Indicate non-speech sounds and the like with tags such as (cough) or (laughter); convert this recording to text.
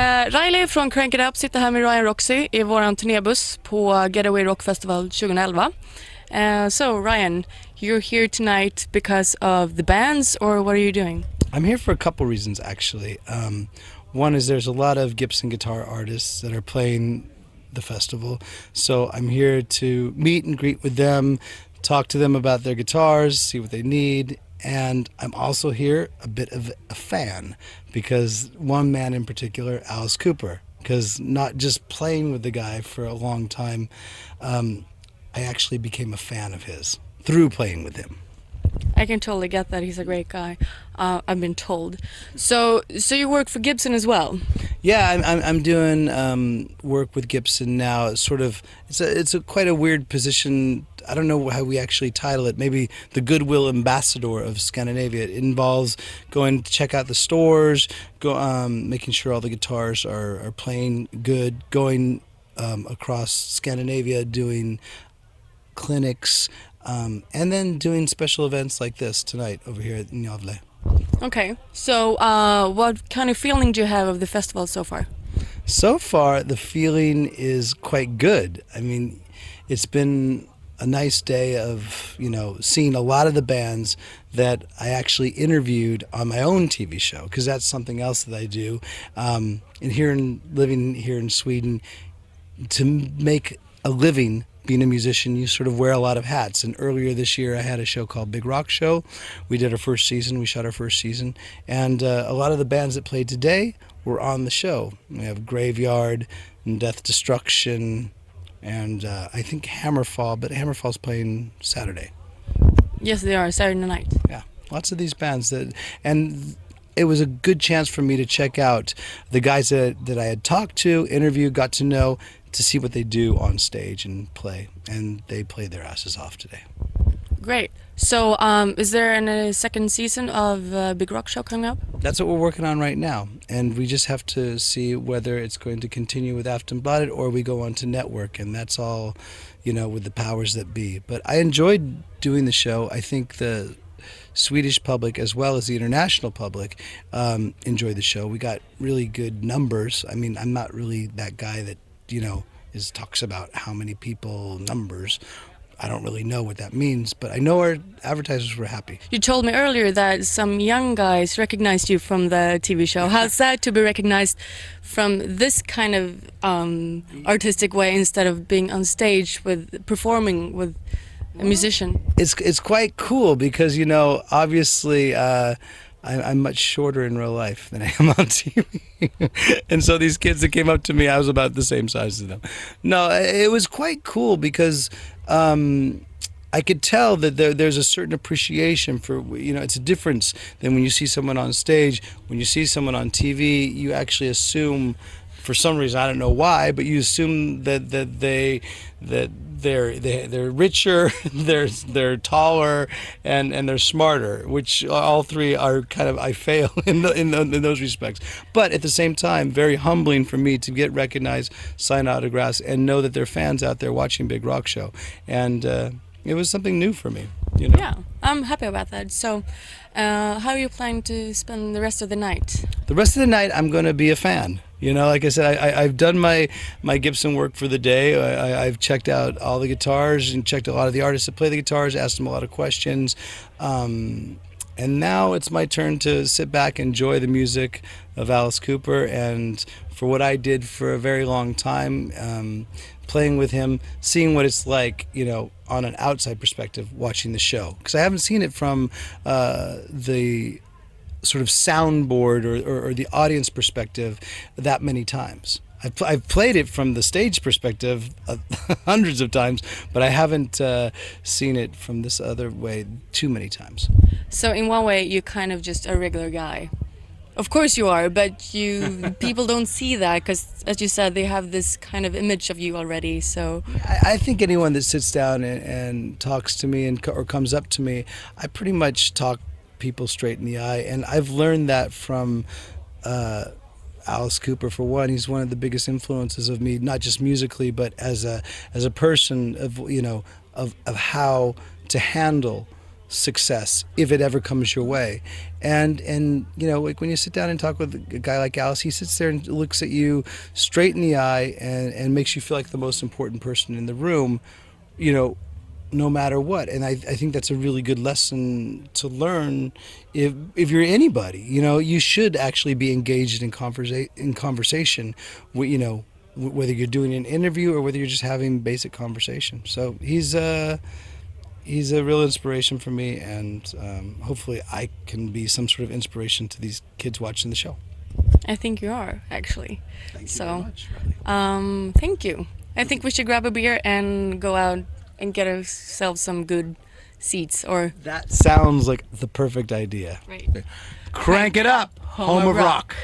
Eh, Riley från Crank It Up sitter här med Ryan Roxie i vår turnébuss på Getaway Rock Festival 2011. Uh, so Ryan, you're here tonight because of the bands or what are you doing? I'm here for a couple reasons actually. Um, one is there's a lot of Gibson guitar artists that are playing the festival, so I'm here to meet and greet with them, talk to them about their guitars, see what they need, and I'm also here a bit of a fan because one man in particular, Alice Cooper, because not just playing with the guy for a long time, um, I actually became a fan of his through playing with him. I can totally get that. He's a great guy. Uh, I've been told. So, so you work for Gibson as well? Yeah, I'm I'm, I'm doing um, work with Gibson now. It's sort of it's a it's a quite a weird position. I don't know how we actually title it. Maybe the goodwill ambassador of Scandinavia. It involves going to check out the stores, go um, making sure all the guitars are, are playing good, going um, across Scandinavia, doing clinics, um, and then doing special events like this tonight over here at Gävle. Okay, so uh, what kind of feeling do you have of the festival so far? So far, the feeling is quite good. I mean, it's been a nice day of you know seeing a lot of the bands that I actually interviewed on my own TV show because that's something else that I do. Um, and here in living here in Sweden, to make a living being a musician, you sort of wear a lot of hats. And earlier this year, I had a show called Big Rock Show. We did our first season. We shot our first season, and uh, a lot of the bands that played today were on the show. We have Graveyard and Death Destruction, and uh, I think Hammerfall. But Hammerfall's playing Saturday. Yes, they are Saturday night. Yeah, lots of these bands that and it was a good chance for me to check out the guys that, that I had talked to, interviewed, got to know, to see what they do on stage and play. And they played their asses off today. Great. So, um, is there a second season of uh, Big Rock Show coming up? That's what we're working on right now, and we just have to see whether it's going to continue with Aftonbladet or we go on to network, and that's all, you know, with the powers that be. But I enjoyed doing the show. I think the Swedish public as well as the international public um, enjoyed the show. We got really good numbers. I mean, I'm not really that guy that you know is talks about how many people numbers. I don't really know what that means, but I know our advertisers were happy. You told me earlier that some young guys recognized you from the TV show. How's that to be recognized from this kind of um, artistic way instead of being on stage with performing with a musician? It's it's quite cool because you know obviously. Uh, I, am much shorter in real life than (laughs) I am on TV. and so these kids that came up to me, I was about the same size as them. No, it was quite cool because um, I could tell that there, there's a certain appreciation for, you know, it's a difference than when you see someone on stage. When you see someone on TV, you actually assume for some reason I don't know why, but you assume that that they that they're they, they're richer, (laughs) they're they're taller, and and they're smarter. Which all three are kind of I fail (laughs) in the, in, the, in those respects. But at the same time, very humbling for me to get recognized, sign autographs, and know that there are fans out there watching Big Rock Show, and uh, it was something new for me. You know? Yeah, I'm happy about that. So, uh, how are you planning to spend the rest of the night? The rest of the night, I'm going to be a fan. You know, like I said, I, have done my, my Gibson work for the day. I, have checked out all the guitars and checked a lot of the artists that play the guitars, asked them a lot of questions. Um, and now it's my turn to sit back, and enjoy the music of Alice Cooper, and for what I did for a very long time, um, playing with him, seeing what it's like, you know, on an outside perspective, watching the show. Because I haven't seen it from uh, the sort of soundboard or, or, or, the audience perspective that many times. I've, pl- I've played it from the stage perspective uh, (laughs) hundreds of times, but I haven't uh, seen it from this other way too many times. So, in one way, you're kind of just a regular guy. Of course you are, but you (laughs) people don't see that because, as you said, they have this kind of image of you already. So I, I think anyone that sits down and, and talks to me and or comes up to me, I pretty much talk people straight in the eye. And I've learned that from uh, Alice Cooper for one. He's one of the biggest influences of me, not just musically, but as a as a person of you know of of how to handle success if it ever comes your way. And and you know, like when you sit down and talk with a guy like Alice, he sits there and looks at you straight in the eye and, and makes you feel like the most important person in the room, you know, no matter what. And I, I think that's a really good lesson to learn if if you're anybody. You know, you should actually be engaged in conversa- in conversation. wi- You know, w- whether you're doing an interview or whether you're just having basic conversation. So he's uh he's a real inspiration for me, and um, hopefully I can be some sort of inspiration to these kids watching the show. I think you are actually. Thank you So- much. Um, thank you. I think we should grab a beer and go out and get ourselves some good seats or That sounds like the perfect idea. right. Crank it up, home, of rock.